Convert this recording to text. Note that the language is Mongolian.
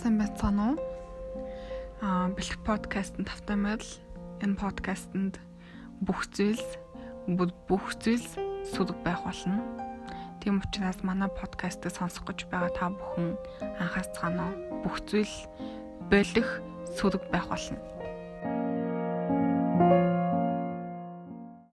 сайн байцгаана уу? Аа, бэлэг подкастт тавтамал энэ подкастэнд бүх зүйлс бүх зүйлс сүлэг байх болно. Тийм учраас манай подкастыг сонсох гэж байгаа та бүхэн анхаарцгаана уу? Бүх зүйл болох сүлэг байх болно.